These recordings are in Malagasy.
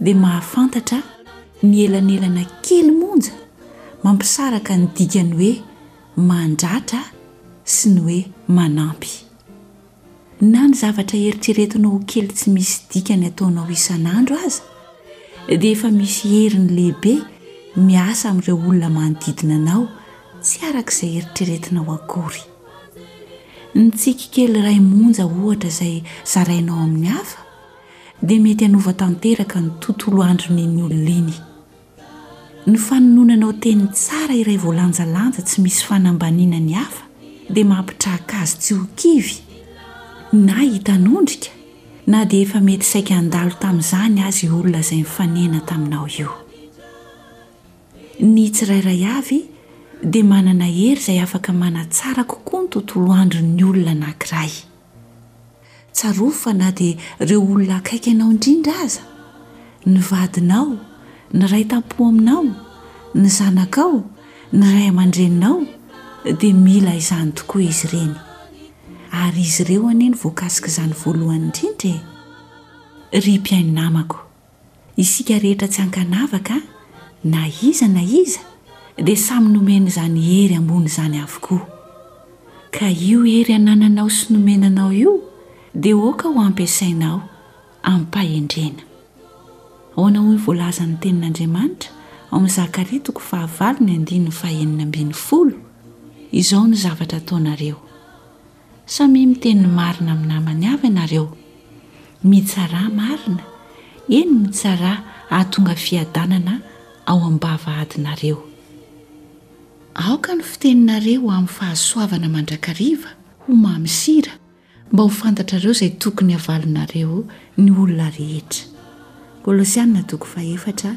dia mahafantatra ny elanelana kely monja mampisaraka ny dikan'ny hoe mandratra sy ny hoe manampy. Na ny zavatra eritreretinao ho kely tsy misy dikany ataonao isan'andro aza dia efa misy heriny lehibe miasa amin'ireo olona manodidina anao tsy araka izay eritreretinao akory. Ny tsiky kely iray monja ohatra izay zarainao amin'ny hafa dia mety hanova tanteraka ny tontolo andron'iny olona iny. Ny fanononanao teny tsara iray voalanjalanja tsy misy fanambaniana ny hafa dia mampitraka azy tsy ho kivy na hitanondrika na dia efa mety saika handalo tamin'izany aza io olona izay nifanena taminao io. Ny tsirairay avy dia manana hery izay afaka manatsara kokoa ny tontolo andron'ny olona anankiray. Tsarovy fa na dia ireo olona akaiky anao indrindra aza, ny vadinao, ny ray tam-po aminao, ny zanakao, ny ray aman-dreninao, dia mila izany tokoa izy ireny. Ary izy ireo anie no voakasik'izany voalohany indrindra e! Ry mpihaino namako! Isika rehetra tsy ankanavaka na iza na iza dia samy nomena izany hery ambony izany avokoa. Ka io hery anananao sy nomena anao io dia aoka ho ampiasainao am-pahendrena. Ahoana hoy ny voalazan'ny Tenin'Andriamanitra ao amin'ny Zakaria toko fahavalo ny andininy fahenina ambin'ny folo, Izao no zavatra ataonareo. Samia miteny ny marina amin'ny namany avy ianareo. Mitsarà marina, eny mitsarà hahatonga fiadanana ao am-bavahadinareo. Aoka ny fiteninareo ho amin'ny fahasoavana mandrakariva ho mamy sira mba ho fantatrareo izay tokony havalonareo ny olona rehetra. Kolosiana toko fahefatra.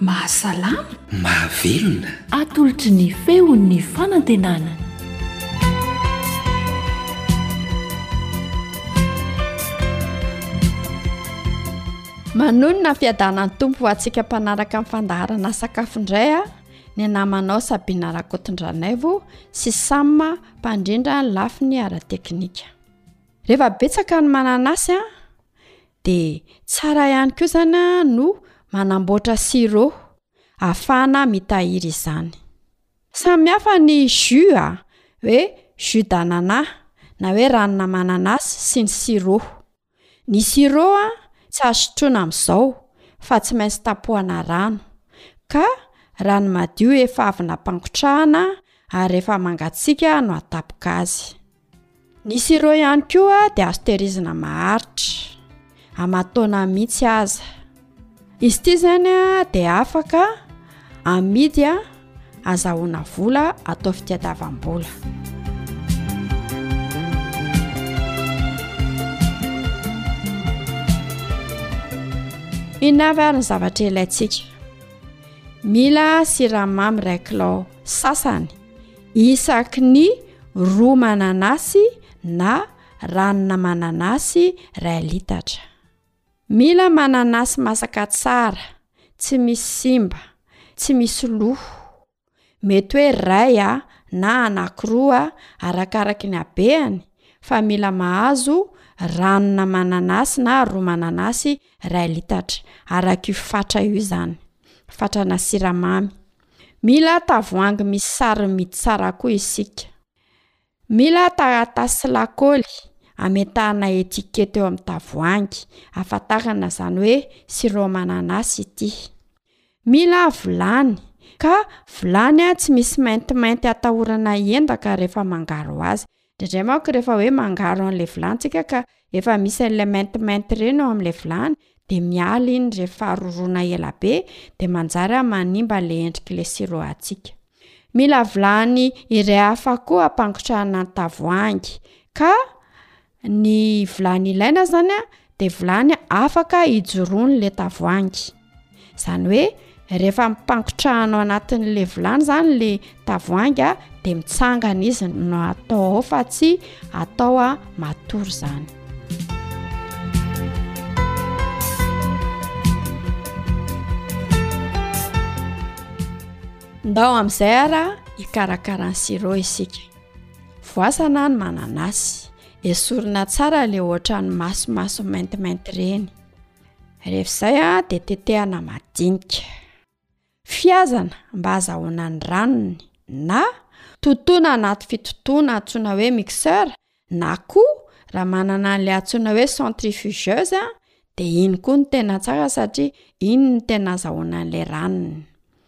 Mahasalama. Mahavelona. Atolotry ny feon'ny fanantenana. Manonona fiadanan'ny Tompo ho antsika mpanaraka ny fandaharana sakafo indray a ny namanao Sabina Rakotondranaivo sy Sam mpandrindra ny lafiny ara-teknika. Rehefa betsaka ny mananasy a De tsara ihany koa zany a no manamboatra sirop ahafahana mitahiry izany. Samy hafa ny jus a, hoe jus d'anana na hoe ranona mananasy sy ny sirop. Ny sirop a tsy azo sotroina amin'izao fa tsy maintsy tapohana rano, ka rano madio efa avy nampangotrahana ary efa mangatsiaka no atapoka azy. Nisy ireo ihany koa dia azo tehirizina maharitra, aman-taonany mihitsy aza. Izy ity izany dia afaka amidy azahoana vola atao fitiadavam-bola. Inona avy ary ny zavatra ilaintsika? Mila siramamy iray kilao sasany Isaky ny roa mananasy na ranona mananasy ray litatra. Mila mananasy masaka tsara, tsy misy simba, tsy misy loho. Mety hoe ray a na anakiroa arakaraky ny habeany fa mila mahazo ranona mananasy na roa mananasy ray litatra, araka io fatra io izany, fatrana siramamy. Mila tavoahangy misy sariny mitsara koa isika. Mila taratasy sy lakôly ametahana etikety eo amin'ny tavoahangy ahafantarana izany hoe sirop mananasy ity. Mila vilany, ka vilany tsy misy maintimainty atahorana hiendaka rehefa mangaro azy. Indraindray manko rehefa hoe mangaro an'ilay vilany tsika ka efa misy an'ilay maintimainty ireny ao amin'ilay vilany dia miala iny rehefa rorona ela be dia manjary a manimba an'ilay endrik'ilay sirop antsika. Mila vilany iray hafa koa hampangotrahana ny tavoahangy ka ny vilany ilaina izany a dia vilany afaka hijoroan'ilay tavoahangy. Izany hoe rehefa ampangotrahana ao anatin'le vilany izany le tavoahangy dia mitsangana izy no atao ao fa tsy atao a matory izany. Ndao amin'izay ara hikarakara ny sirô isika. Voasana ny mananasy, esorina tsara le ohatran'ny masimaso maintimainty ireny. Rehefa izay a, dia tetehana madinika. Fihazana mba hazahoana ny ranony na totoina anaty fitotoana antsoina hoe mixeur na koa raha manana an'ilay antsoina hoe centrifugeuse dia iny koa no tena tsara satria iny no tena azahoana an'ilay ranony.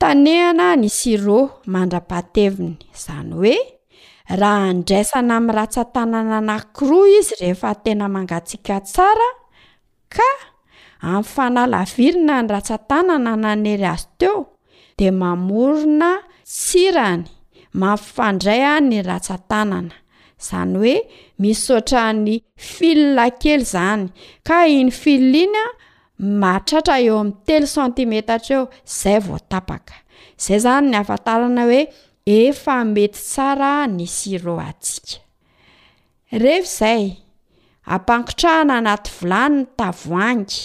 Tanehana ny sirô mandra-pahateviny, izany hoe raha andraisana amin'ny ratsan-tanana anankiroa izy rehefa tena mangatsiaka tsara ka ampifanalavirina ny ratsan-tanana nanery azy teo de mamorona sirany mampifandray ny ratsan-tanana, izany hoe misy ohatran'ny fil kely izany ka iny fil iny a mahatratra eo amin'ny telo santimetatra eo zay vao tapaka, zay zany ny ahafantarana hoe efa mety tsara ny sirop atsika, rehefa zay ampangotrahana anaty vilany ny tavoahangy,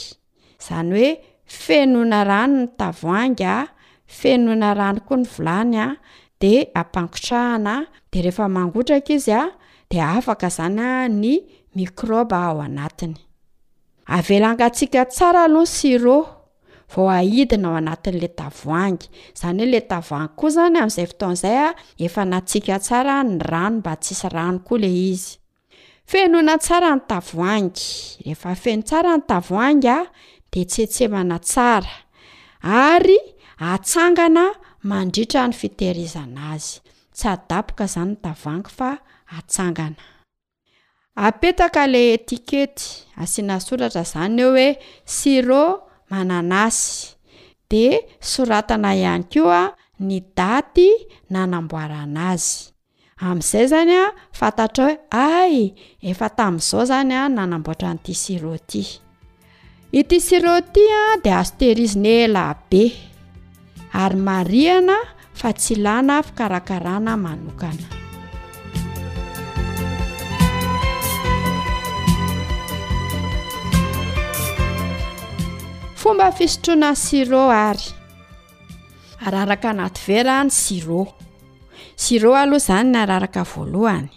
zany hoe fenoina rano ny tavoahangy a, fenoina rano koa ny vilany a, de ampangotrahana de rehefa mangotraka izy a de afaka zany a ny mikraoba ao anatiny. Avela hangatsiaka tsara aloha ny sirop vao ahidina ao anatin'ilay tavoahangy, izany hoe ilay tavoahangy koa izany amin'izay fotoana izay efa natsiaka tsara ny rano mba tsy hisy rano koa ilay izy. Fenoina tsara ny tavoahangy, rehefa feno tsara ny tavoahangy dia tsetsefana tsara ary atsangana mandritra ny fitehirizana azy, tsy adaboka izany ny tavoahangy fa atsangana. Apetaka le etikety, asiana soratra zany eo hoe sirop mananasy, de soratana ihany koa ny daty nanamboarana azy, amin'izay zany a fantatrao hoe hay efa tamin'izao zany a nanamboatra an'ity sirop ty. Ity sirop ity a dia azo tehirizina ela be ary marihana fa tsy ilana fikarakarana manokana. Fomba fisotroana sirop ary araraka anaty vera ny sirop. Sirop aloha izany ny araraka voalohany.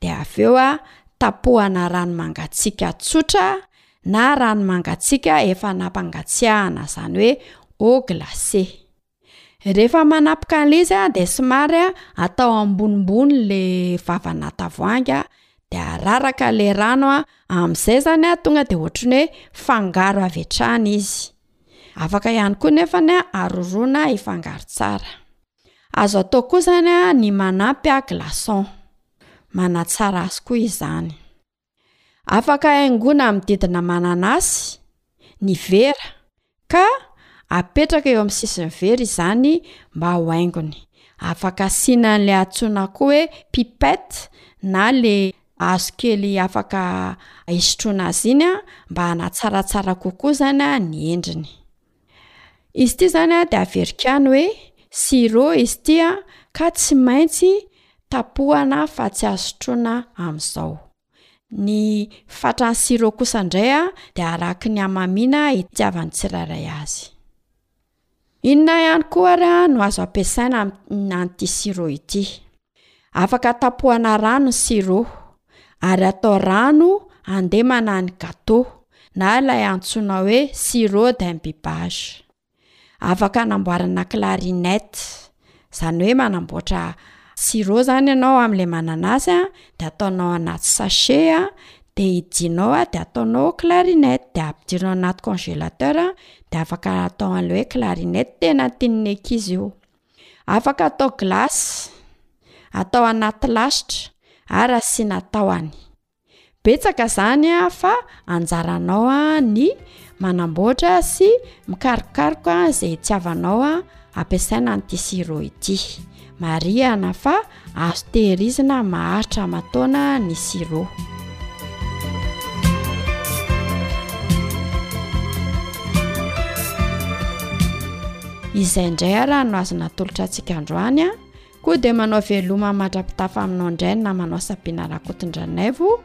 dia avy eo a tapohana rano mangatsiaka tsotra na rano mangatsiaka efa nampangatsiahana zany hoe eau glacée rehefa manapika an'ilay izy a de somary a atao ambonimbony le vavana tavoahangy a de araraka le rano a amin'izay zany a tonga de ohatry ny hoe fangaro avy hatrany izy afaka ihany koa nefany a aroroana hifangaro tsara Azo atao koa izany ny manampy glaçon. Manatsara azy koa izany. Afaka haingoina amin'ny didina mananasy ny vera ka apetraka eo amin'ny sisin'ny vera izany mba ho haingony. Afaka asiana an'ilay antsoina koa hoe pipette na ilay hazo kely afaka hisotroana azy iny mba hanatsaratsara kokoa izany ny endriny. Izy ity izany dia Averikano hoe Siro izy ity ka tsy maintsy tapohana fa tsy azo sotroina amin'izao. Ny fatran'ny siro kosa indray dia araka ny hamamiana itiavan'ny tsirairay azy. Inona ihany koa ary no azo ampiasaina amin'ity siro ity? Afaka tapohana rano ny sirô ary atao rano andemana ny gatô na ilay antsoina hoe sirô d'imbibage. Afaka anamboarana clarinette, izany hoe manamboatra sirô izany ianao amin'ilay mananasy a, de ataonao anaty sachet a, de idianao a de ataonao clarinette, de ampidirina anaty congélateur de afaka atao an'ilay hoe clarinette, tena tian'ny ankizy io. Afaka atao glasy, atao anaty lasitra ary asiana tahony. Betsaka izany fa anjaranao ny manamboatra sy mikarokaroka izay itiavanao ampiasaina an'ity sirop ity. Marihana fa Azo tehirizina maharitra aman-taona ny sirop. Izay indray ara no azo natolotra antsika androany a. Koa dia manao veloma mandra-pitafa aminao indray ny namanao Sabina Rakotondranaivo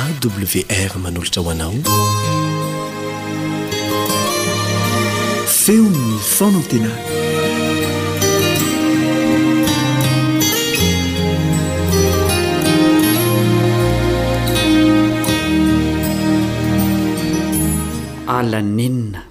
AWR manolotra ho anao feon'ny fanantenana ala nenina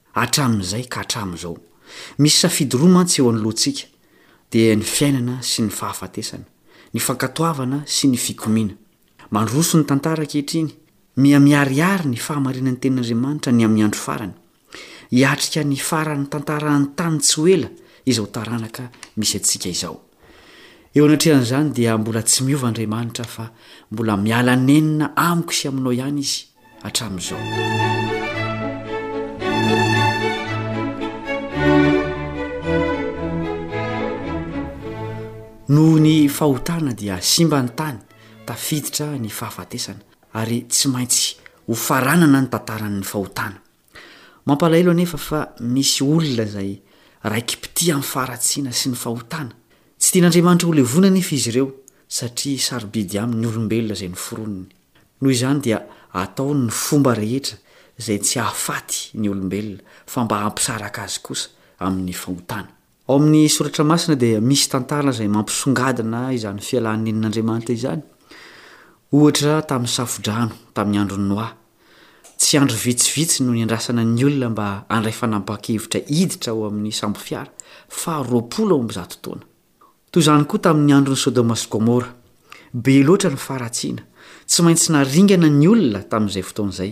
hatramin'izay ka hatramin'izao. Misy safidy roa mantsy eo anoloantsika, dia ny fiainana sy ny fahafatesana, ny fankatoavana sy ny fikomiana. Mandroso ny tantara ankehitriny, miha miharihary ny fahamarinan'ny Tenin'Andriamanitra ny amin'ny andro farany. Hiatrika ny faran'ny tantara an-tany tsy ho ela izao taranaka misy antsika izao. Eo anatrehan'izany dia mbola tsy miova Andriamanitra fa mbola miala nenina amiko sy aminao ihany izy hatramin'izao. Noho ny fahotana dia simba ny tany, tafiditra ny fahafatesana ary tsy maintsy ho faranana ny tantaran'ny fahotana. Mampalahelo anefa fa misy olona izay raiki-pitia amin'ny faharatsiana sy ny fahotana. Tsy tian'Andriamanitra ho levona anefa izy ireo, satria sarobidy aminy ny olombelona izay noforoniny. Noho izany dia ataony ny fomba rehetra izay tsy hahafaty ny olombelona, fa mba hampisaraka azy kosa amin'ny fahotana. Ao amin'ny Soratra Masina dia misy tantara izay mampisongadina izany fialan'ny renin'Andriamanitra izany. Ohatra, tamin'ny Safodrano, tamin'ny andron'i Noa. Tsy andro vitsivitsy no niandrasana ny olona mba handray fanapahan-kevitra hiditra ao amin'ny sambofiara, fa roapolo amby zato taona. Toy izany koa tamin'ny andron'i Sodoma sy Gomora. Be loatra ny faharatsiana. Tsy maintsy naringana ny olona tamin'izay fotoana izay.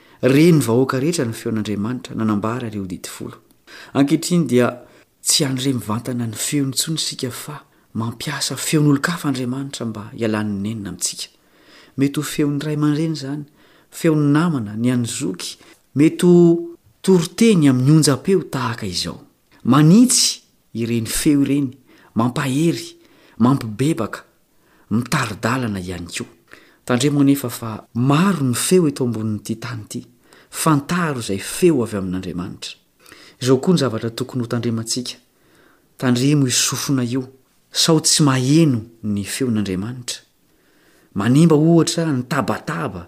Ren'ny vahoaka rehetra ny feon'Andriamanitra nanambara ireo didy folo. Ankehitriny dia tsy handre mivantana ny feony intsony isika fa mampiasa feon'olon-kafa Andriamanitra mba hialany nenina amintsika. Mety ho feon'ny ray aman-dreny izany, feon'ny namana, ny an'ny zoky, mety ho toriteny amin'ny onjam-peo tahaka izao. Manitsy ireny feo ireny, mampahery, mampibebaka, mitari-dalana ihany koa. Tandremo anefa fa maro ny feo eto ambonin'ity tany ity, fantaro izay feo avy amin'Andriamanitra. Izao koa ny zavatra tokony ho tandremantsika, tandremo io sofina io sao tsy maheno ny feon'Andriamanitra. Manimba ohatra ny tabataba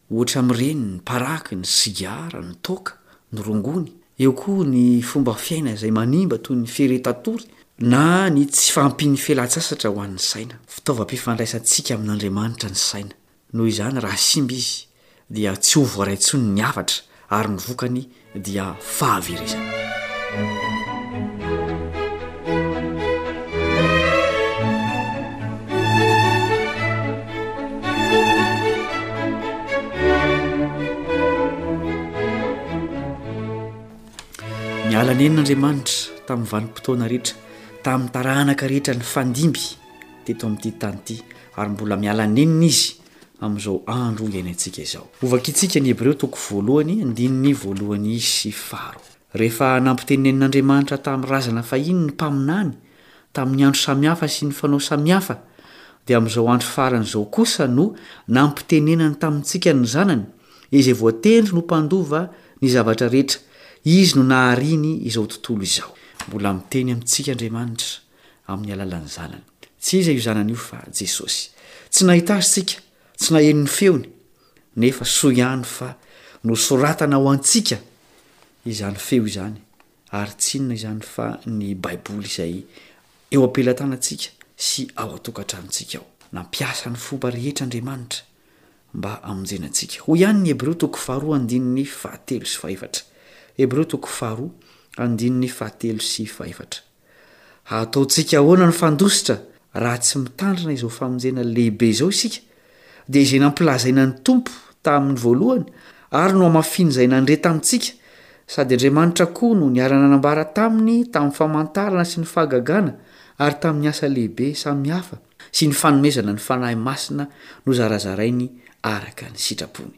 Ohatra amin'ireny ny paraky, ny sigara, ny toaka, ny rongony. Eo koa ny fomba fiaina izay manimba toy ny firetan-tory na ny tsy fahampian'ny fialan-tsasatra ho an'ny saina. Fitaovam-pifandraisantsika amin'Andriamanitra ny saina. Noho izany, raha simba izy, dia tsy ho voaray intsony ny hafatra ary ny vokany dia fahaverezana. Niala neny Andriamanitra tamin'ny vanim-potoana rehetra, tamin'ny taranaka rehetra nifandimby teto amin'ity tany ity, ary mbola miala nenina izy. amin'izao andro iainantsika izao. Hovakintsika ny Hebreo toko voalohany, andininy voalohany sy faharoa. Rehefa nampitenenin'Andriamanitra tamin'ny razana fahiny ny mpaminany, tamin'ny andro samihafa sy ny fanao samihafa, dia amin'izao andro farany izao kosa no nampitenenany tamintsika ny Zanany, izay voatendry ho mpandova ny zavatra rehetra, Izy no nahariany izao tontolo izao. Mbola miteny amintsika Andriamanitra, amin'ny alalan'ny Zanany. Tsy iza io Zanany io fa Jesosy. Tsy nahita Azy tsika, tsy naheno ny feony, nefa soa ihany fa nosoratana ho antsika izany feo izany, ary tsy inona izany fa ny Baiboly izay eo am-pelatanantsika sy ao an-tokantranontsika ao. Nampiasa ny fomba rehetra Andriamanitra mba hamonjena antsika. Hoy ihany ny Hebreo toko faharoa andininy fahatelo sy fahefatra. Hebreo toko faharoa andininy fahatelo sy fahefatra. Hataontsika ahoana ny fandositra raha tsy mitandrina izao famonjena lehibe izao isika? Dia izay nampilazaina ny Tompo tamin'ny voalohany ary nohamafin'izay nandre tamintsika, sady Andriamanitra koa no niara-nanambara taminy tamin'ny famantarana sy ny fahagagana ary tamin'ny asa lehibe samihafa sy ny fanomezana ny Fanahy Masina nozarazarainy araka ny sitrapony.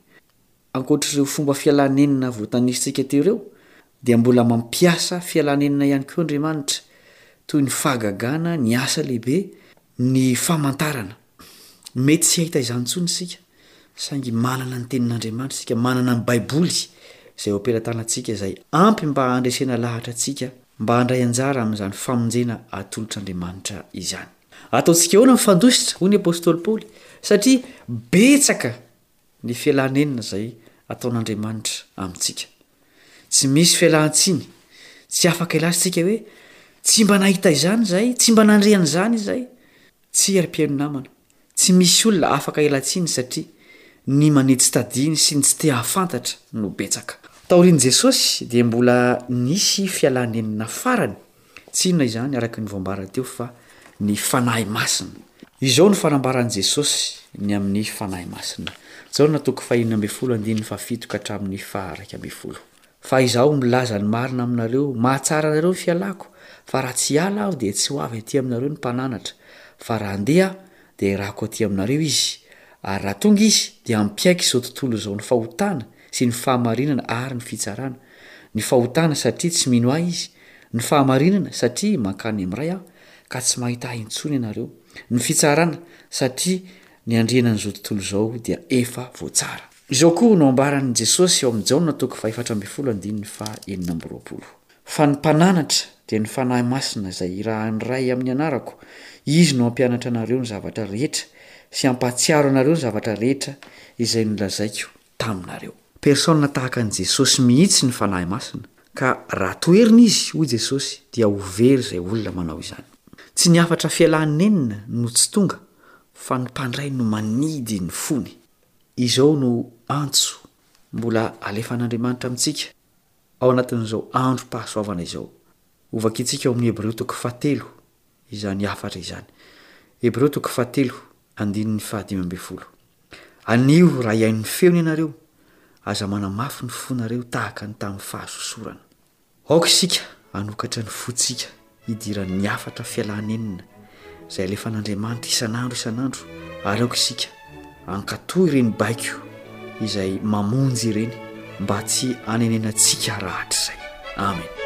Ankoatr'ireo fomba fialanenina voatanisintsika teo ireo, dia mbola mampiasa fialanenina ihany koa Andriamanitra, toy ny fahagagana, ny asa lehibe, ny famantarana. Mety tsy hahita izany intsony isika, saingy manana ny Tenin'Andriamanitra isika, manana ny Baiboly izay eo am-pelatanantsika, izay ampy mba handresena lahatra antsika mba handray anjara amin'izany famonjena atolotr'Andriamanitra izany. Ataontsika ahoana ny fandositra, hoy ny apostoly Paoly, satria betsaka Ny fialanenina izay ataon'Andriamanitra amintsika. Tsy misy fialan-tsiny. Tsy afaka hilaza isika hoe, Tsy mba nahita izany izahay, tsy mba nandre an'izany izahay. Tsia ry mpino namana, tsy misy olona afaka hiala-tsiny satria ny manidy tsy tadiny sy ny tsy te hahafantatra no betsaka. Taorian'i Jesosy dia mbola nisy fialanenina farany. Tsy inona izany araka ny voambara teo fa ny Fanahy Masina. Izao no fanambaran'i Jesosy ny amin'ny Fanahy Masina, Jaona toko fahenina ambin'ny folo andininy fahafito ka hatramin'ny faha-iraika ambin'ny folo, Fa Izaho milaza ny marina aminareo, mahatsara anareo ny fialako, fa raha tsy hiala Aho dia tsy ho avy aty aminareo ny Mpananatra, fa raha handeha Aho dia hirahako aty aminareo Izy, ary raha tonga Izy dia hampiaiky izao tontolo izao ny fahotana, sy ny fahamarinana ary ny fitsarana, ny fahotana satria tsy mino Ahy izy, ny fahamarinana satria mankany amin'ny Ray Aho ka tsy mahita Ahy intsony ianareo, ny fitsarana satria ny andrianan'izao tontolo izao dia efa voatsara. Izao koa no ambaran'i Jesosy ao amin'ny Jaona toko fahefatra ambin'ny folo andininy faha enina amby roapolo, Fa ny Mpananatra dia ny Fanahy Masina izay irahan'ny Ray amin'ny anarako, Izy no hampianatra anareo ny zavatra rehetra sy hampahatsiaro anareo ny zavatra rehetra izay nolazaiko taminareo. Persona tahaka an'i Jesosy mihitsy ny Fanahy Masina, ka raha toherina izy, hoy Jesosy, dia ho very izay olona manao izany. Tsy ny hafatra fialàn'i Neny no tsy tonga, fa ny mpandray no manidy ny fony. Izao no antso mbola alefan'Andriamanitra amintsika. ao anatin'izao androm-pahasoavana izao. Hovakintsika ao amin'ny Hebreo toko fahatelo izany hafatra izany. Hebreo toko fahatelo, andininy fahadimy ambin'ny folo. Anio raha hihaino ny feony ianareo, aza manamafy ny fonareo tahaka ny tamin'ny fahasosorana. Aoka isika hanokatra ny fontsika hidiran'ny hafatra fialana enina izay alefan'Andriamanitra isan'andro isan'andro ary aoka isika hankatò ireny baiko izay mamonjy ireny mba tsy hanenenantsika rahatrizay. Amen.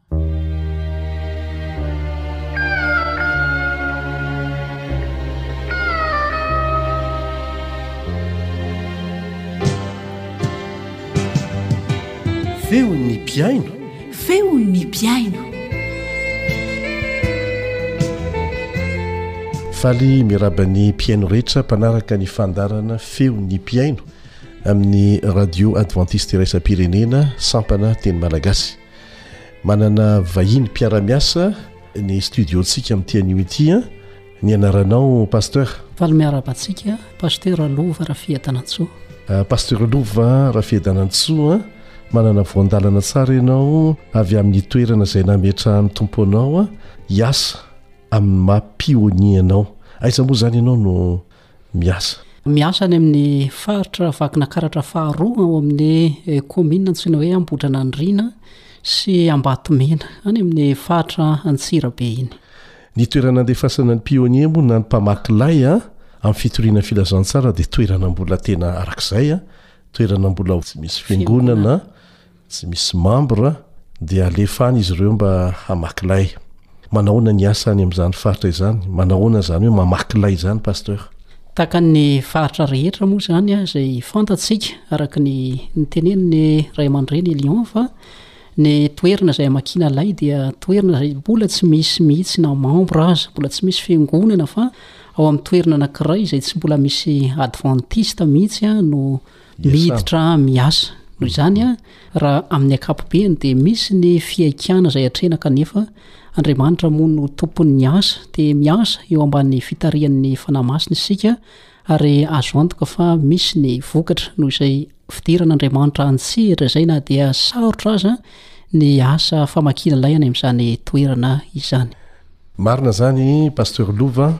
Feon'ny mpihaino. Feon'ny mpihaino. Faly miraba ny mpihaino rehetra mpanaraka ny fandarana Feon'ny mpihaino amin'ny radio Adventiste iraisam-pirenena sampana teny malagasy. Manana vahiny mpiara-miasa ny studio-ntsika amin'ity anio ity an. Ny anaranao Pasteur? Faly miarahaba antsika Pasteur Lova Rafiadanantsoa. Pasteur Lova Rafiadanantsoa, manana voandalana tsara ianao avy amin'ny toerana izay nametrahan'ny Tompo anao hiasa amin'ny maha pionnier anao. Aiza moa izany ianao no miasa. Miasa any amin'ny faritra Vakinakaratra faharoa ao amin'ny kaominina antsoina hoe Ambotranandriana sy Ambatomena, any amin'ny faritra Antsirabe iny. Ny toerana andefasana ny pionniers moa na ny mpamaky lay a, amin'ny fitoriana filazantsara dia toerana mbola tena arak'izay a, toerana mbola tsy misy fiangonana, tsy misy membre dia alefa any izy ireo mba hamaky lay, manahoana ny asa any amin'izany faritra izany, manahoana izany hoe mamaky lay izany Pasteur? Tahaka ny faritra rehetra moa izany izay fantatsika araka ny nitenenin'ny ray aman-dreny Elion fa ny toerana izay hamakiana lay dia toerana izay mbola tsy misy mihitsy na membre aza, mbola tsy misy fiangonana fa ao amin'ny toerana anankiray izay tsy mbola misy advantista mihitsy no miditra miasa noho izany a raha amin'ny ankapobeny dia misy ny fihaikana izay atrena kanefa andriamanitra moa no tompon'ny asa dia miasa eo amban'ny fitarihan'ny fanahy masina isika ary azo antoka fa misy ny vokatra noho izay fidiran'andriamanitra antsehatra izay na dia sarotra aza ny asa famakiana lay any amin'izany toerana izany marina zany pasteur lova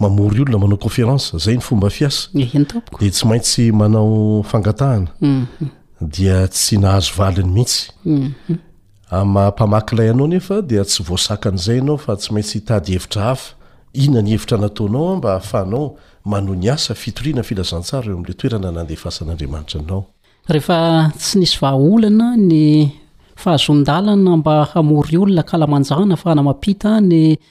mamory olona manao conférence zay ny fomba fiasa dia tsy maintsy manao fangatahana mhm. dia tsy nahazo valiny mihitsy mhm. amahampamakilay anao nefa dia tsy voasakan'izay ianao fa tsy maintsy hitady hevitra hafa inona ny hevitra nataonao mba hahafahanao manoa ny asa fitoriana filazantsara eo amin'la toerana nandefasan'andriamanitra anao rehefa tsy nisy vahaolana ny fahazon-dalana mba hamory olona kalamanjana fa anamapita ny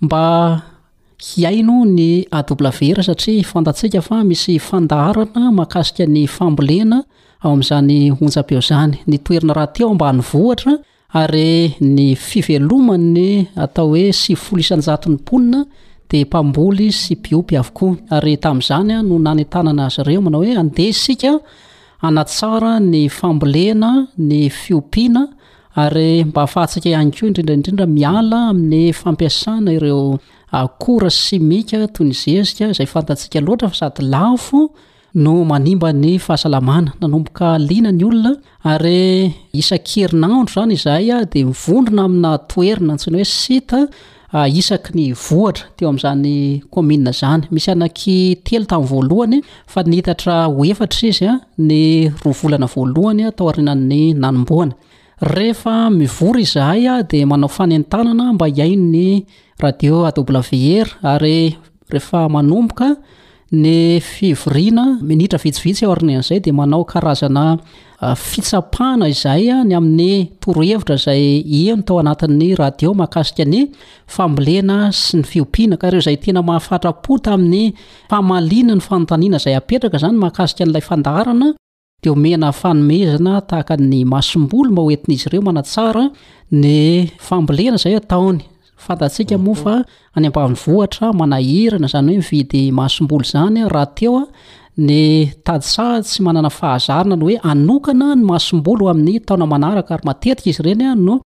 Mba hihaino ny AWR satria fantatsika fa misy fandaharana mahakasika ny fambolena ao amin'izany onjam-peo izany. Ny toerana rahateo ambanivohitra ary ny fiveloman'ny atao hoe sivifolo isan-jaton'ny mponina dia mpamboly sy mpiompy avokoa. Ary tamin'izany no nanentanana azy ireo manao hoe andeha isika hanatsara ny fambolena, ny fiompiana ary mba afahantsika ihany koa indrindra indrindra miala amin'ny fampiasana ireo akora simika toy ny zezika izay fantatsika loatra fa sady lafo no manimba ny fahasalamana nanomboka lina ny olona ary isan-kerinandro izany izahay dia mivondrona amina toerina antsony hoe sita Ah, isaky ny vohatra teo amin'izany kaominina izany. Misy anaky telo tamin'ny voalohany, fa nihitatra ho efatra izy an, ny roa volana voalohany an, tao arinan'ny nanombohana. Rehefa mivory izahay dia manao fanentanana mba hihaino ny radio AWR ary Rehefa manomboka ny fivoriana minitra vitsivitsy aorian'izay dia manao karazana ah, fitsapana izay ah, ny amin'ny torohevitra izay hieno tao anatin'ny radio makasika ny fambolena sy ny fiompiana ka ireo izay tena mahafatra-po tamin'ny famaliana ny fanontaniana izay apetraka izany makasika an'ilay fandaharana dia omena fanomezana tahaka ny masom-boly mba ho entin'izy ireo manatsara ny fambolena izay ataony fantatsika moa fa any ambanivohitra manahirana izany hoe mividy masom-boly izany raha teo ny tadisa tsy manana fahazarana ny hoe anokana ny masom-boly ho amin'ny taona manaraka ary matetika izy ireny no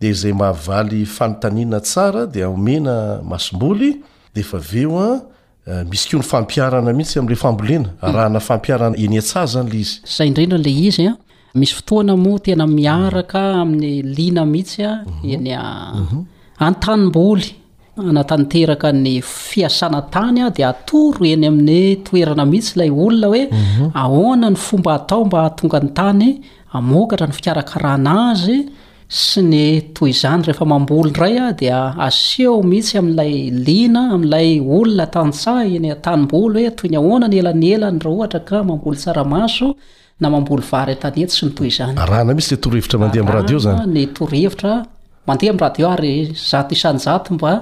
Dia izay mahavaly fanontaniana tsara dia omena masomboly dia efa avy eo an, misy koa ny fampiharana mihitsy amin'ilay fambolena, arahana fampiharana eny an-tsaha zany ilay izy. Zay indrindra ilay izy an, misy fotoana moa tena miaraka amin'ny liana mihitsy an, eny an-tanimboly. hanatanteraka ny fiasana tany dia atoro eny amin'ny toerana mihitsy ilay olona hoe mhm. ahoana ny fomba atao mba hahatonga ny tany amokatra ny fikarakarana azy sy ny toy izany rehefa mamboly indray a dia aseho mihitsy amin'ilay lina amin'ilay olona tantsaha eny an-tanimboly hoe toy ny ahoana ny elanelany raha ohatra ka mamboly tsaramaso na mamboly vary an-tany etsy sy ny toy izany. Arahana mihitsy ilay torohevitra mandeha amin'ny radio izany. Arahana ny torohevitra mandeha amin'ny radio ary zato isan-jato mba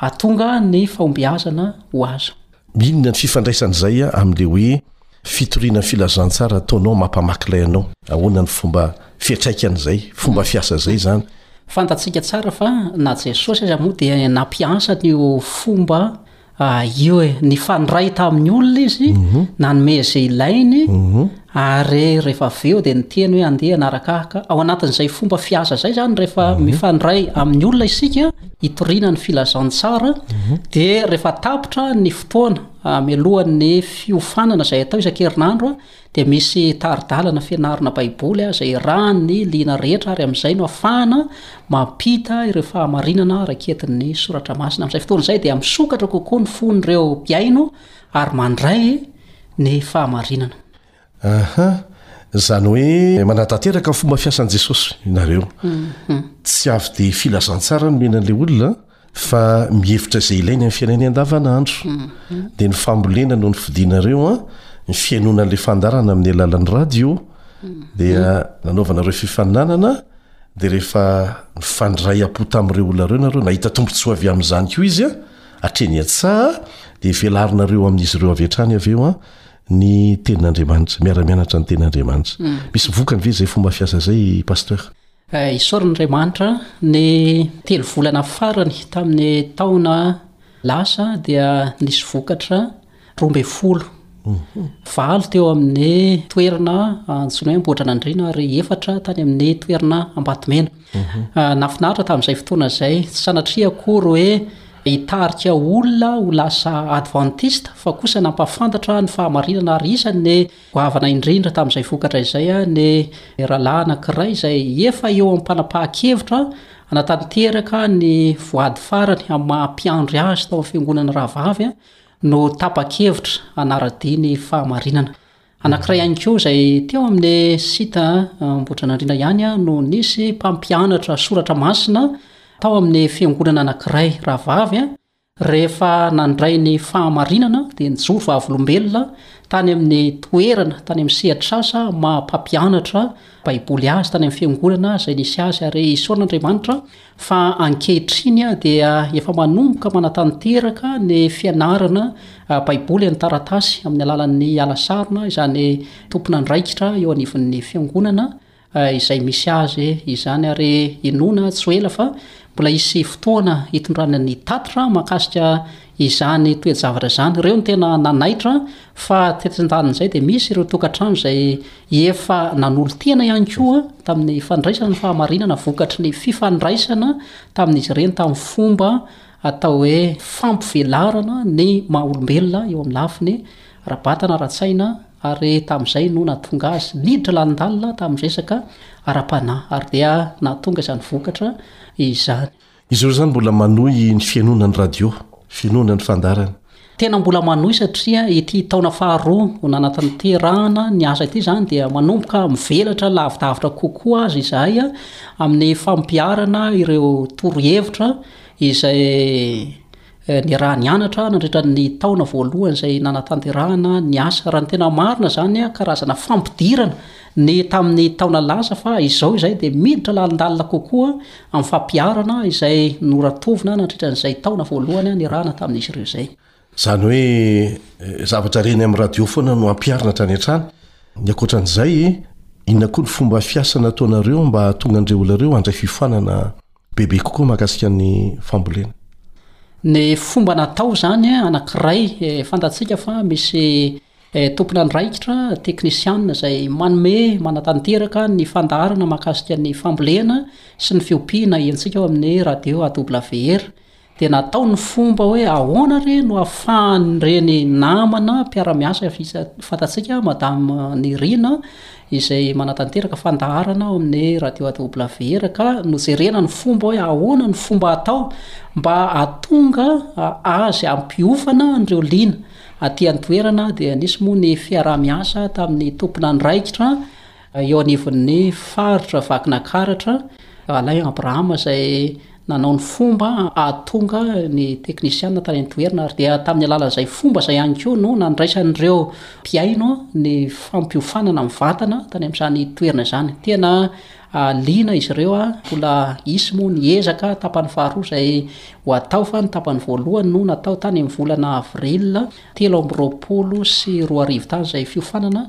hahatonga ny fahombiazana ho azo. Inona ny fifandraisan'izay amin'ilay hoe fitoriana ny filazantsara ataonao mampamaky ilay anao? Ahoana ny fomba fiantraikan'izay, fomba fiasa izay izany? Fantatsika tsara fa na Jesosy aza moa dia nampiasa an'io fomba Ah, io e, nifandray tamin'ny olona izy, mhm. nanome izay ilainy, mhm. ary rehefa avy eo dia niteny hoe andeha anaraka ahy ka. Ao anatin'izay fomba fiasa izay zany rehefa mhm. mifandray amin'ny olona isika, itoriana ny filazantsara, dia rehefa tapitra ny fotoana ah, mialohan'ny fiofanana izay atao isan-kerinandro, dia misy tari-dalana fianarana Baiboly izay irahan' ny liana rehetra ary amin'izay no afahana mampita ireo fahamarinana raketin' ny Soratra Masina. Amin'izay fotoana izay dia misokatra kokoa ny fon'ireo mpihaino ary mandray ny fahamarinana. Aha, izany hoe manatanteraka ny fomba fiasan'i Jesosy ianareo. Tsy avy dia filazantsara nomena an'ilay olona. fa mihevitra izay ilainy amin'ny fiainany andavanandro. Dia ny fambolena no nifidinareo an, ny fihainoana an'ilay fandaharana amin'ny alalan'ny radio. Dia nanaovana ireo fifaninanana, dia rehefa nifandray am-po tamin'ireo olona ireo nareo, nahita tombontsoa avy amin'izany koa izy an, hatreny an-tsaha, dia velarinareo amin'izy ireo avy hatrany avy eo an, ny tenin'Andriamanitra, miara-mianatra ny tenin'Andriamanitra. Misy vokany ve izay fomba fiasa izay, Pasteur? Isaorana Andriamanitra, ny telo volana farany tamin'ny taona lasa dia nisy vokatra roa ambin'ny folo. Valo teo amin'ny toerana antsoina hoe Ambohitranandriana ary efatra tany amin'ny toerana Ambatomena. Mhm. Ah, nafinaritra tamin'izay fotoana izay. Tsy sanatria akory hoe hitarika olona ho lasa adventiste fa kosa nampafantatra ny fahamarinana ary isan'ny Goavana indrindra tamin'izay vokatra izay ny rahalahy anankiray izay efa eo am-panapahan-kevitra hanatanteraka ny voady farany amin'ny maha-mpiandry azy tao amin'ny fiangonana rahavavy no tapa-kevitra hanara-dia ny fahamarinana. Anankiray ihany koa izay teo amin'ny site Ambodranandriana ihany no nisy mpampianatra soratra masina tao amin'ny fiangonana anankiray rahavavy Rehefa nandray ny fahamarinana dia nijoro vavolombelona tany amin'ny toerana, tany amin'ny sehatr'asa maha-mpampianatra Baiboly azy tany amin'ny fiangonana izay nisy azy ary isaorana Andriamanitra fa ankehitriny dia efa manomboka manatanteraka ny fianarana Baiboly an-taratasy amin'ny alalan'ny Alasarona izany tompon'andraikitra eo anivon'ny fiangonana izay misy azy izany ary inoana tsy ho ela fa mbola hisy fotoana hitondrana ny tatitra mahakasika izany toe-javatra izany. Ireo no tena nanaitra fa tetsy an-danin'izay dia misy ireo tokantrano izay efa nanolo-tena ihany koa tamin'ny fandraisana ny fahamarinana vokatry ny fifandraisana tamin'izy ireny tamin'ny fomba atao hoe fampivelarana ny maha-olombelona eo amin'ny lafiny ara-batana, ara-tsaina, ary tamin'izay no nahatonga azy niditra lalindalina tamin'ny resaka ara-panahy, ary dia nahatonga izany vokatra izany. Izy ireo izany mbola manohy ny fihainoana ny radio, fihainoana ny fandaharana. Tena mbola manohy satria ity taona faharoa ho nanatanterahana ny asa ity izany dia manomboka mivelatra lavidavitra kokoa aza izahay amin'ny fampiharana ireo torohevitra izay Niaraha-nianatra nandritra ny taona voalohany izay nanatanterahana ny asa. Raha ny tena marina izany, karazana fampidirana ny tamin'ny taona lasa fa izao izay dia miditra lalindalina kokoa amin'ny fampiharana izay noratovina nandritra an'izay taona voalohany niarahana tamin'izy ireo izay. Izany hoe zavatra reny amin'ny radio foana no ampiharina hatrany hatrany. Ny ankoatra an'izay, inona koa ny fomba fiasa nataonareo mba hahatonga an'ireo olona ireo handray fiofanana bebe kokoa makasika ny fambolena ny fomba natao zany eh, anakiray eh, fantatsika fa misy eh, tomponandraikitra teknisiana zay manome manatanteraka ny fandaharana makasika ny fambolena sy ny fiompiana entsika ao amin'ny radio awr dia natao ny fomba hoe ahoana re no ahafahan'ireny namana mpiara-miasa fantatsika madame Nirina izay manatanteraka fandaharana ao amin'ny radio AWR ka nojerena ny fomba hoe ahoana ny fomba atao mba atonga azy ampiofana an'ireo lina aty an-toerana dia nisy moa ny fiaraha-miasa tamin'ny tompona andraikitra Eo anivon'ny faritra Vakinakaratra, Alain Abraham izay nanao ny fomba hahatonga ny teknisiana tany an-toerana ary dia tamin'ny alalan'izay fomba izay ihany koa no nandraisan'ireo mpihaino ny fampiofanana mivantana tany amin'izany toerana izany. Tena liana izy ireo, mbola hisy moa ny ezaka tapany faharoa izay ho atao fa ny tapany voalohany no natao tany amin'ny volana avril telo amby roapolo sy roa arivo tany izay fiofanana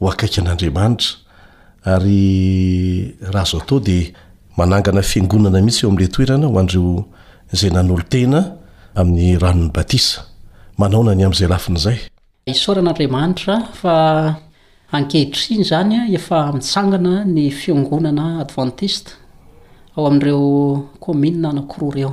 ho akaiky an'Andriamanitra ary raha azo atao dia manangana fiangonana mihitsy eo amin'ilay toerana ho an'ireo izay nanolo-tena amin'ny ranon'ny batisa. Manaona ny amin'izay lafiny izay? Isaorana Andriamanitra fa ankehitriny izany efa mitsangana ny fiangonana advantista ao amin'ireo kaominina anankiroa ireo.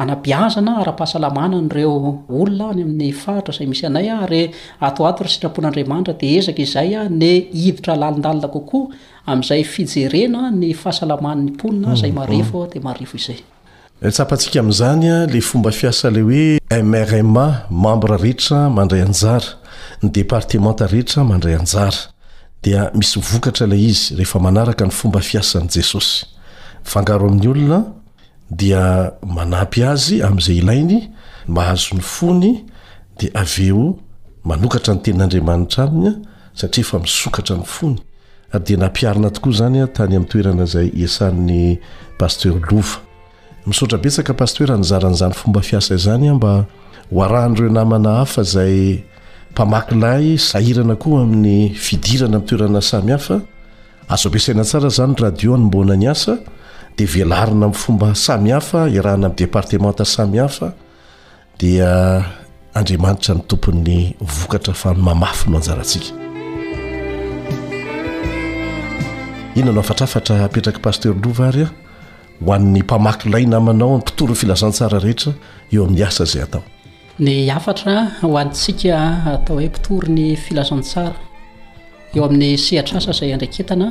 Hanabeazana ara-pahasalamana an'ireo olona any amin'ny faritra izay misy anay ary ato ato ry sitrapon'Andriamanitra dia ezaka izay ny hiditra lalindalina kokoa amin'izay fijerena ny fahasalaman'ny mponina izay marefo dia marefo izay. Tsapantsika amin'izany ilay fomba fiasa ilay hoe MRMA, Membres rehetra mandray anjara, ny departemanta rehetra mandray anjara. Dia misy vokatra ilay izy rehefa manaraka ny fomba fiasan'i Jesosy. Mifangaro amin'ny olona, dia manampy azy amin'izay ilainy mba hahazo ny fony dia avy eo manokatra ny tenin'Andriamanitra aminy satria efa misokatra ny fony ary dia nampiharina tokoa izany tany amin'ny toerana izay iasan'ny Pasteur Lova. Misaotra betsaka Pasteur nizara an'izany fomba fiasa izany mba ho arahan'ireo namana hafa izay mpamaky lahy sahirana koa amin'ny fidirana amin'ny toerana samihafa. Azo ampiasaina tsara izany radio hanomboana ny asa, dia velarina amin'ny fomba samihafa, iarahana amin'ny departemanta samihafa, dia Andriamanitra ny tompon'ny vokatra fa ny mamafy no anjarantsika. Inona no afatrafatra apetrak'i Pasteur Lova ary ah? ho an'ny mpamaky lay namanao, ny mpitory ny filazantsara rehetra eo amin'ny asa izay atao. Ny hafatra ho antsika atao hoe mpitory ny filazantsara eo amin'ny sehatr'asa izay andraiketana,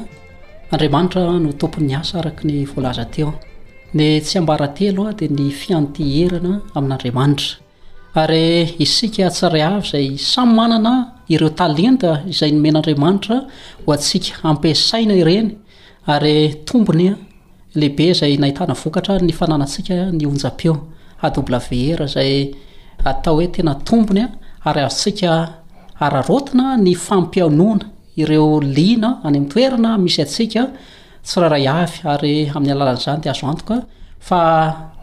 Andriamanitra no tompon'ny asa araka ny voalaza teo. Ny tsiambaratelo dia ny fianteherana amin'Andriamanitra. Ary isika tsirairay avy izay samy manana ireo talenta izay nomen'Andriamanitra ho antsika, ampiasaina ireny ary tombony. lehibe izay nahitana vokatra ny fananantsika ny onjam-peo AWR izay atao hoe tena tombony ary azontsika araraotina ny fampihaonoana ireo liana any amin'ny toerana misy antsika tsirairay avy ary amin'ny alalan'izany dia azo antoka fa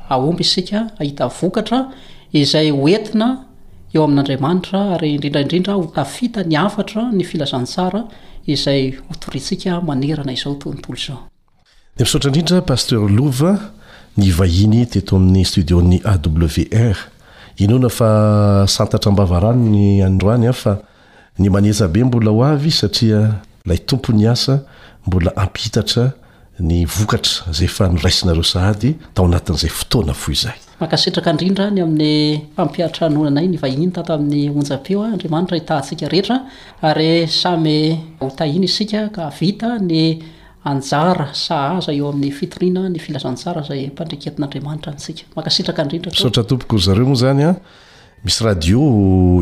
ahomby isika ahita vokatra izay hoentina eo amin'Andriamanitra ary indrindra indrindra ho tafita ny hafatra ny filazantsara izay hotorintsika manerana izao tontolo izao. Misaotra indrindra Pasteur Lova nivahiny teto amin'ny studio n'ny AWR. Inoana fa santatra am-bavarano ny an'ndroany aho fa ny manetsa be mbola ho avy satria lay tompon'ny asa mbola hampihitatra ny vokatra zay efa noraisinareo sahady tao anatin'izay fotoana fohy zay. Mankasitraka indrindra ny amin'ny fampiantranoana anay nivahiny tato amin'ny onjam-peo. Andriamanitra hitaha antsika rehetra ary samy ho tahiny isika ka hahavita ny anjara sahaza eo amin'ny fitoriana ny filazantsara izay mpandreketin'Andriamanitra antsika. Mankasitraka indrindra tompoko. Misaotra tompoko, zareo moa zany an, misy radio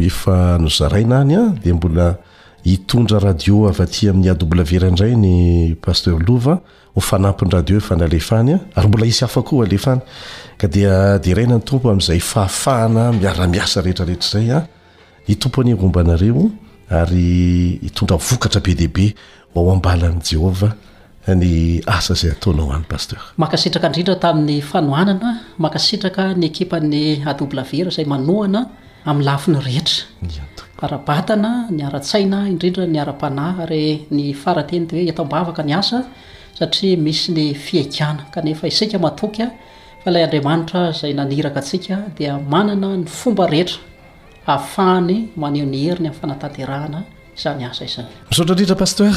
efa nozaraina any an, dia mbola hitondra radio avy aty amin'ny AW ray indray ny Pasteur Lova ho fanampin'ny radio efa nalefa any an, ary mbola hisy hafa koa ho alefa any, ka dia deraina ny Tompo amin'izay fahafahana miara-miasa rehetra rehetra izay an. Ny Tompo anie homba anareo ary hitondra vokatra be dia be ho ao am-balan'i Jehovah ny asa izay ataonao any Pasteur. Mankasitraka indrindra tamin'ny fanohanana, mankasitraka ny ekipan'ny AWR izay manohana amin'ny lafiny rehetra, ara-batana, ny ara-tsaina, indrindra ny ara-panahy ary ny fara-teny dia hoe eto am-bavaka ny asa satria misy ny fihaikana kanefa isika matoky Fa ilay Andriamanitra izay naniraka antsika dia manana ny fomba rehetra ahafahany maneho ny heriny amin'ny fanatanterahana izany asa izany. Misaotra indrindra Pasteur.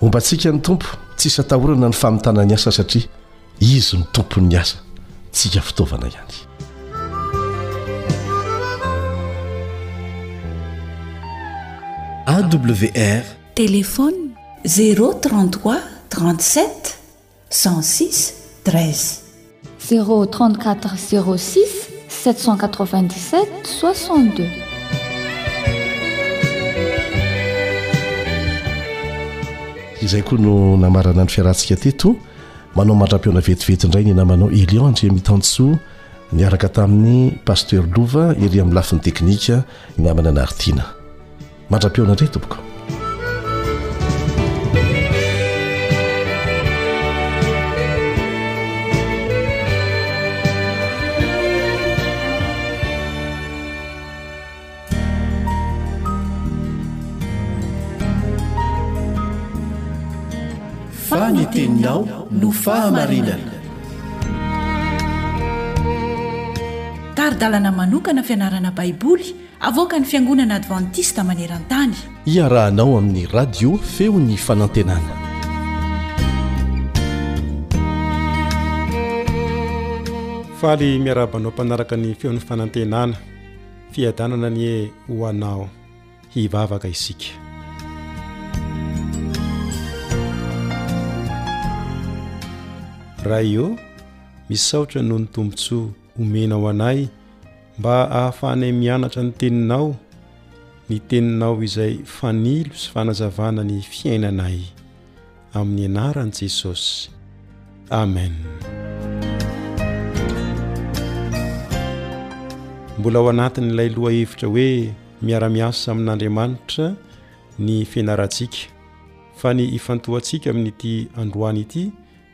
Homba antsika ny Tompo tsy hisy atahorana ny famitana ny asa satria Izy no Tompon'ny asa, tsika fitaovana ihany. AWR. Téléphone, zéro trente trois trente sept cent six treize. Zéro trente quatre zéro six sept cent quatre vingt dix sept soixante deux. Izay koa no namarana ny fiarahantsika teto manao mandra-pihaona vetivety indray ny namanao Elion Andriamitansoa niaraka tamin'ny Pasteur Lova ery amin'ny lafiny teknika ny namana Naritiana. Mandra-peo anareo tompoko. ny teninao no fahamarinana taridalana manokana fianarana baiboly Avoakan'ny Fiangonana Advantista maneran-tany. Iarahanao amin'ny Radio Feon'ny Fanantenana. Faly miarahaba anao mpanaraka ny Feon'ny Fanantenana. Fiadanana anie ho anao. Hivavaka isika. Ray ô, misaotra noho ny tombontsoa. omenao anay mba ahafahanay mianatra ny teninao, ny teninao izay fanilo sy fanazavana ny fiainanay. Amin'ny anaran'i Jesosy. Amen. Mbola ao anatin'ilay lohahevitra hoe miara-miasa amin'Andriamanitra ny fianarantsika. Fa ny ifantohantsika amin'ity androany ity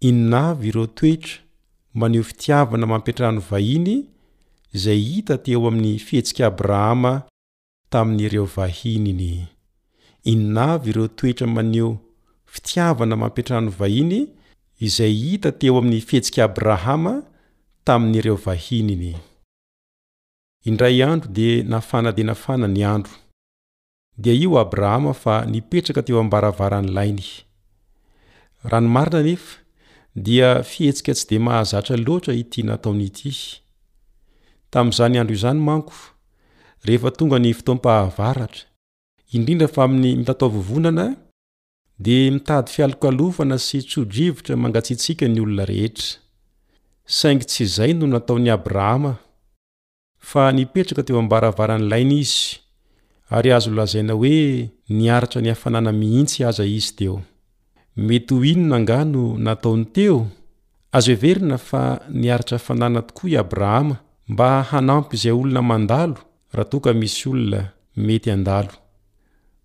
Inona avy ireo toetra maneho fitiavana mampiantrano ny vahiny izay hita teo amin'ny fihetsik'i Abrahama tamin'ireo vahininy? Inona avy ireo toetra maneho fitiavana mampiantrano ny vahiny izay hita teo amin'ny fihetsik'i Abrahama tamin'ireo vahininy? Indray andro dia nafana dia nafana ny andro. Dia io Abrahama fa nipetraka teo am-baravaran'ny lainy. Raha ny marina anefa, dia fihetsika tsy dia mahazatra loatra ity nataony ity. Tamin'izany andro izany manko, rehefa tonga ny fotoam-pahavaratra, indrindra fa amin'ny mitataovovonana, dia mitady fialokalofana sy tso-drivotra mangatsiatsiaka ny olona rehetra. Saingy tsy izay no nataon'i Abrahama. fa nipetraka teo am-baravaran'ny lainy izy, ary azo lazaina hoe niaritra ny hafanana mihitsy aza izy teo. Mety ho inona angaha no nataony teo? Azo heverina fa niaritra hafanana tokoa i Abrahama mba hanampy izay olona mandalo raha toa ka misy olona mety handalo.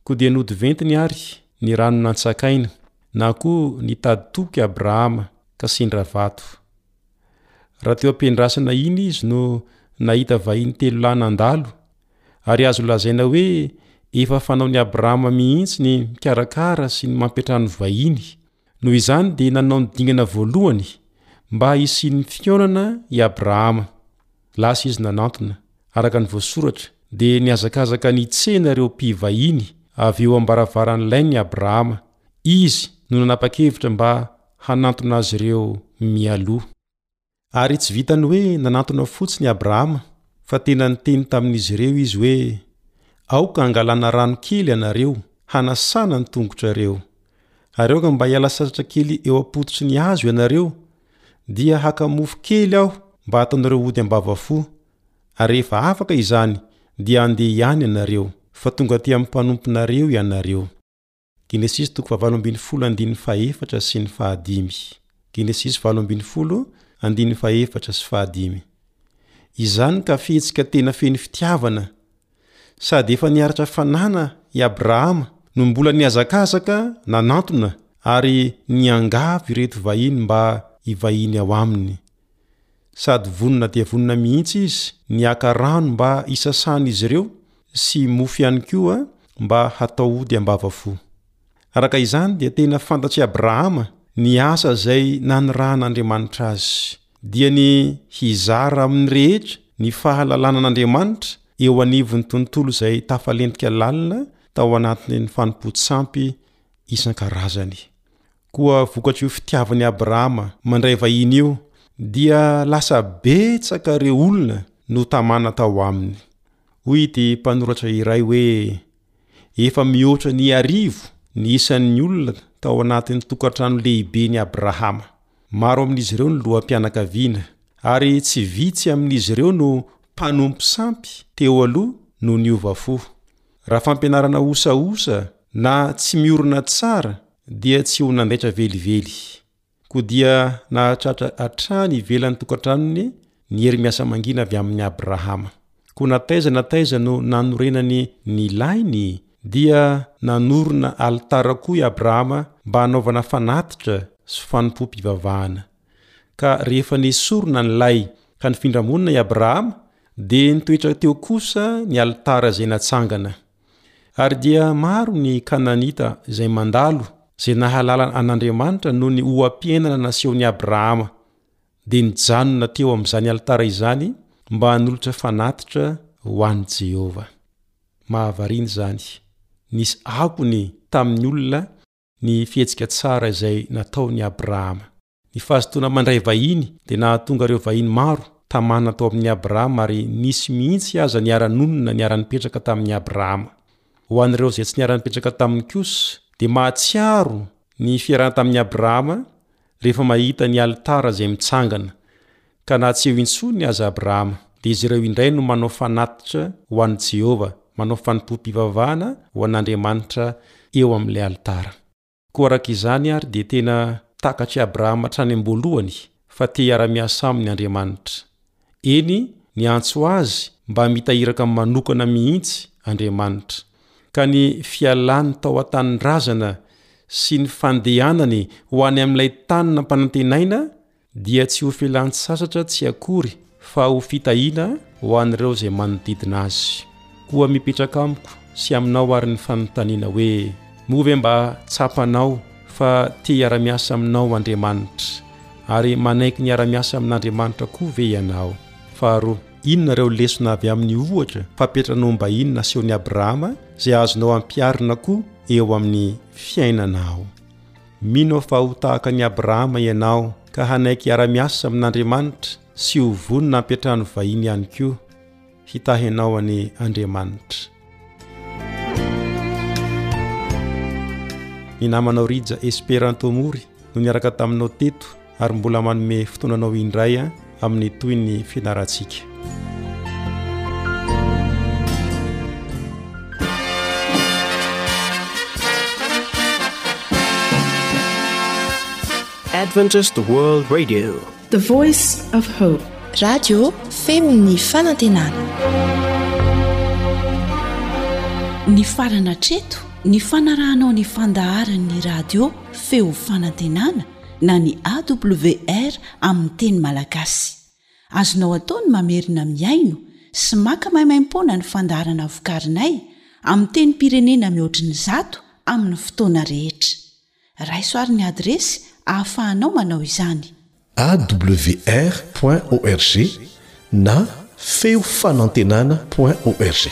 Koa dia nody ventiny àry ny rano nantsakaina, na koa nitady toky Abrahama ka sendra vato. Raha teo am-piandrasana iny izy no nahita vahiny telo lahy nandalo, ary azo lazaina hoe efa fanaon'i Abrahama mihitsy ny mikarakara sy ny mampiantrano vahiny. Noho izany dia nanao ny dingana voalohany mba hisian'ny fihaonana i Abrahama. Lasa izy nanantona, araka ny voasoratra, dia nihazakazaka nitsena ireo mpivahiny avy eo am-baravaran'ny lain'i Abrahama, Izy no nanapa-kevitra mba hanantona azy ireo mialoha. Ary tsy vitan'ny hoe nanantona fotsiny i Abrahama, fa tena niteny tamin'izy ireo izy hoe, Aoka hangalana rano kely ianareo hanasana ny tongotrareo, ary aoka mba hiala sasatra kely eo am-pototry ny hazo ianareo, dia haka mofo kely aho mba hataonareo ody ambavafo, ary rehefa afaka izany, dia handeha ihany ianareo, fa tonga aty amin'ny mpanomponareo ianareo. Genesisy toko fahavalo ambin'ny folo andininy fahefatra sy ny fahadimy. Genesisy valo ambin'ny folo andininy fahefatra sy fahadimy. Izany ka fihetsika tena feno fitiavana sady efa niaritra fanana i Abrahama no mbola nihazakazaka nanantona ary niangavy ireto vahiny mba hivahiny ao aminy. Sady vonona dia vonona mihitsy izy ny haka rano mba hisasan'izy ireo sy mofo ihany koa mba hatao ody am-bava fo. Araka izany dia tena fantatr'i Abrahama ny asa izay nanirahan'Andriamanitra azy, dia ny hizara amin'ny rehetra ny fahalalana an'Andriamanitra eo anivon'ny tontolo izay tafalentika lalina tao anatin'ny fanompoan-tsampy isan-karazany. Koa vokatr'io fitiavan'i Abrahama mandray vahiny io, dia lasa betsaka ireo olona notamana tao aminy. Hoy ity mpanoratra iray hoe, Efa mihoatra ny arivo ny isan'ny olona tao anatin'ny tokantrano lehiben'i Abrahama. Maro amin'izy ireo no loham-pianakaviana, ary tsy vitsy amin'izy ireo no mpanompo sampy teo aloha no niova fo. Raha fampianarana osaosa na tsy miorina tsara dia tsy ho nandaitra velively, koa dia nahatratra hatrany ivelan'ny tokantranony ny herimiasa mangina avy amin'i Abrahama. Koa na taiza na taiza no nanorenany ny lainy, dia nanorina alitara koa i Abrahama mba hanaovana fanatitra sy fanompoam-pivavahana. Ka rehefa nesorina ny lay ka nifindra-monina i Abrahama, dia nitoetra teo kosa ny alitara izay natsangana. Ary dia maro ny Kananita izay mandalo izay nahalala an'Andriamanitra noho ny oha-piainana nasehon'i Abrahama, dia nijanona teo amin'izany alitara izany mba hanolotra fanatitra ho an'i Jehovah. Mahavariana izany! Nisy akony tamin'ny olona ny fihetsika tsara izay nataon'i Abrahama. Ny fahazotoana mandray vahiny dia nahatonga ireo vahiny maro tamana tao amin' i Abrahama ary nisy mihitsy aza niara-nonina niara-nipetraka tamin' i Abrahama. Ho an' ireo izay tsy niara-nipetraka taminy kosa dia mahatsiaro ny fiarahany tamin' i Abrahama rehefa mahita ny alitara izay mitsangana ka na tsy eo intsony aza Abrahama dia izy ireo indray no manao fanatitra ho an' i Jehovah, manao fanompoam-pivavahana ho an' Andriamanitra eo amin' ilay alitara. Koa araka izany àry dia tena takatr'i Abrahama hatrany am-boalohany fa te hiara-miasa aminy Andriamanitra. Eny, niantso azy mba hamita iraka manokana mihitsy Andriamanitra. Ka ny fialany tao an-tanindrazana sy ny fandehanany ho any amin'ilay tany nampanantenaina dia tsy ho filan-tsasatra tsy akory fa ho fitahiana ho an'ireo izay manodidina azy. Koa mipetraka amiko sy aminao ary ny fanontaniana hoe, Moa ve mba tsapanao fa te hiara-miasa aminao Andriamanitra? Ary manaiky ny hiara-miasa amin'Andriamanitra koa ve ianao? Faharoa, inona ireo lesona avy amin'ny ohatra fapetra nohom-bahiny nasehon'i Abrahama izay azonao ampiharina koa eo amin'ny fiainanao? Mino aho fa ho tahaka an'i Abrahama ianao, ka hanaiky hiara-miasa amin'Andriamanitra sy ho vonona hampiantrano vahiny ihany koa. Hitahy anao anie Andriamanitra. Ny namanao Rija Esperanto Mory no niaraka taminao teto ary mbola manome fotoana anao indray amin'ny toy ny fianarantsika. Adventist World Radio The Voice of Hope Radio femon'ny fanantenana Ny farana treto ny fanarahanao ny fandaharan'ny radio feo fanantenana na ny AWR amin'ny teny malagasy. Azonao atao ny mamerina mihaino sy maka maimaimpoana ny fandaharana vokarinay amin'ny tenim-pirenena mihoatry ny zato amin'ny fotoana rehetra. Raiso àry ny adiresy ahafahanao manao izany. awr point org na feo fanantenana point org.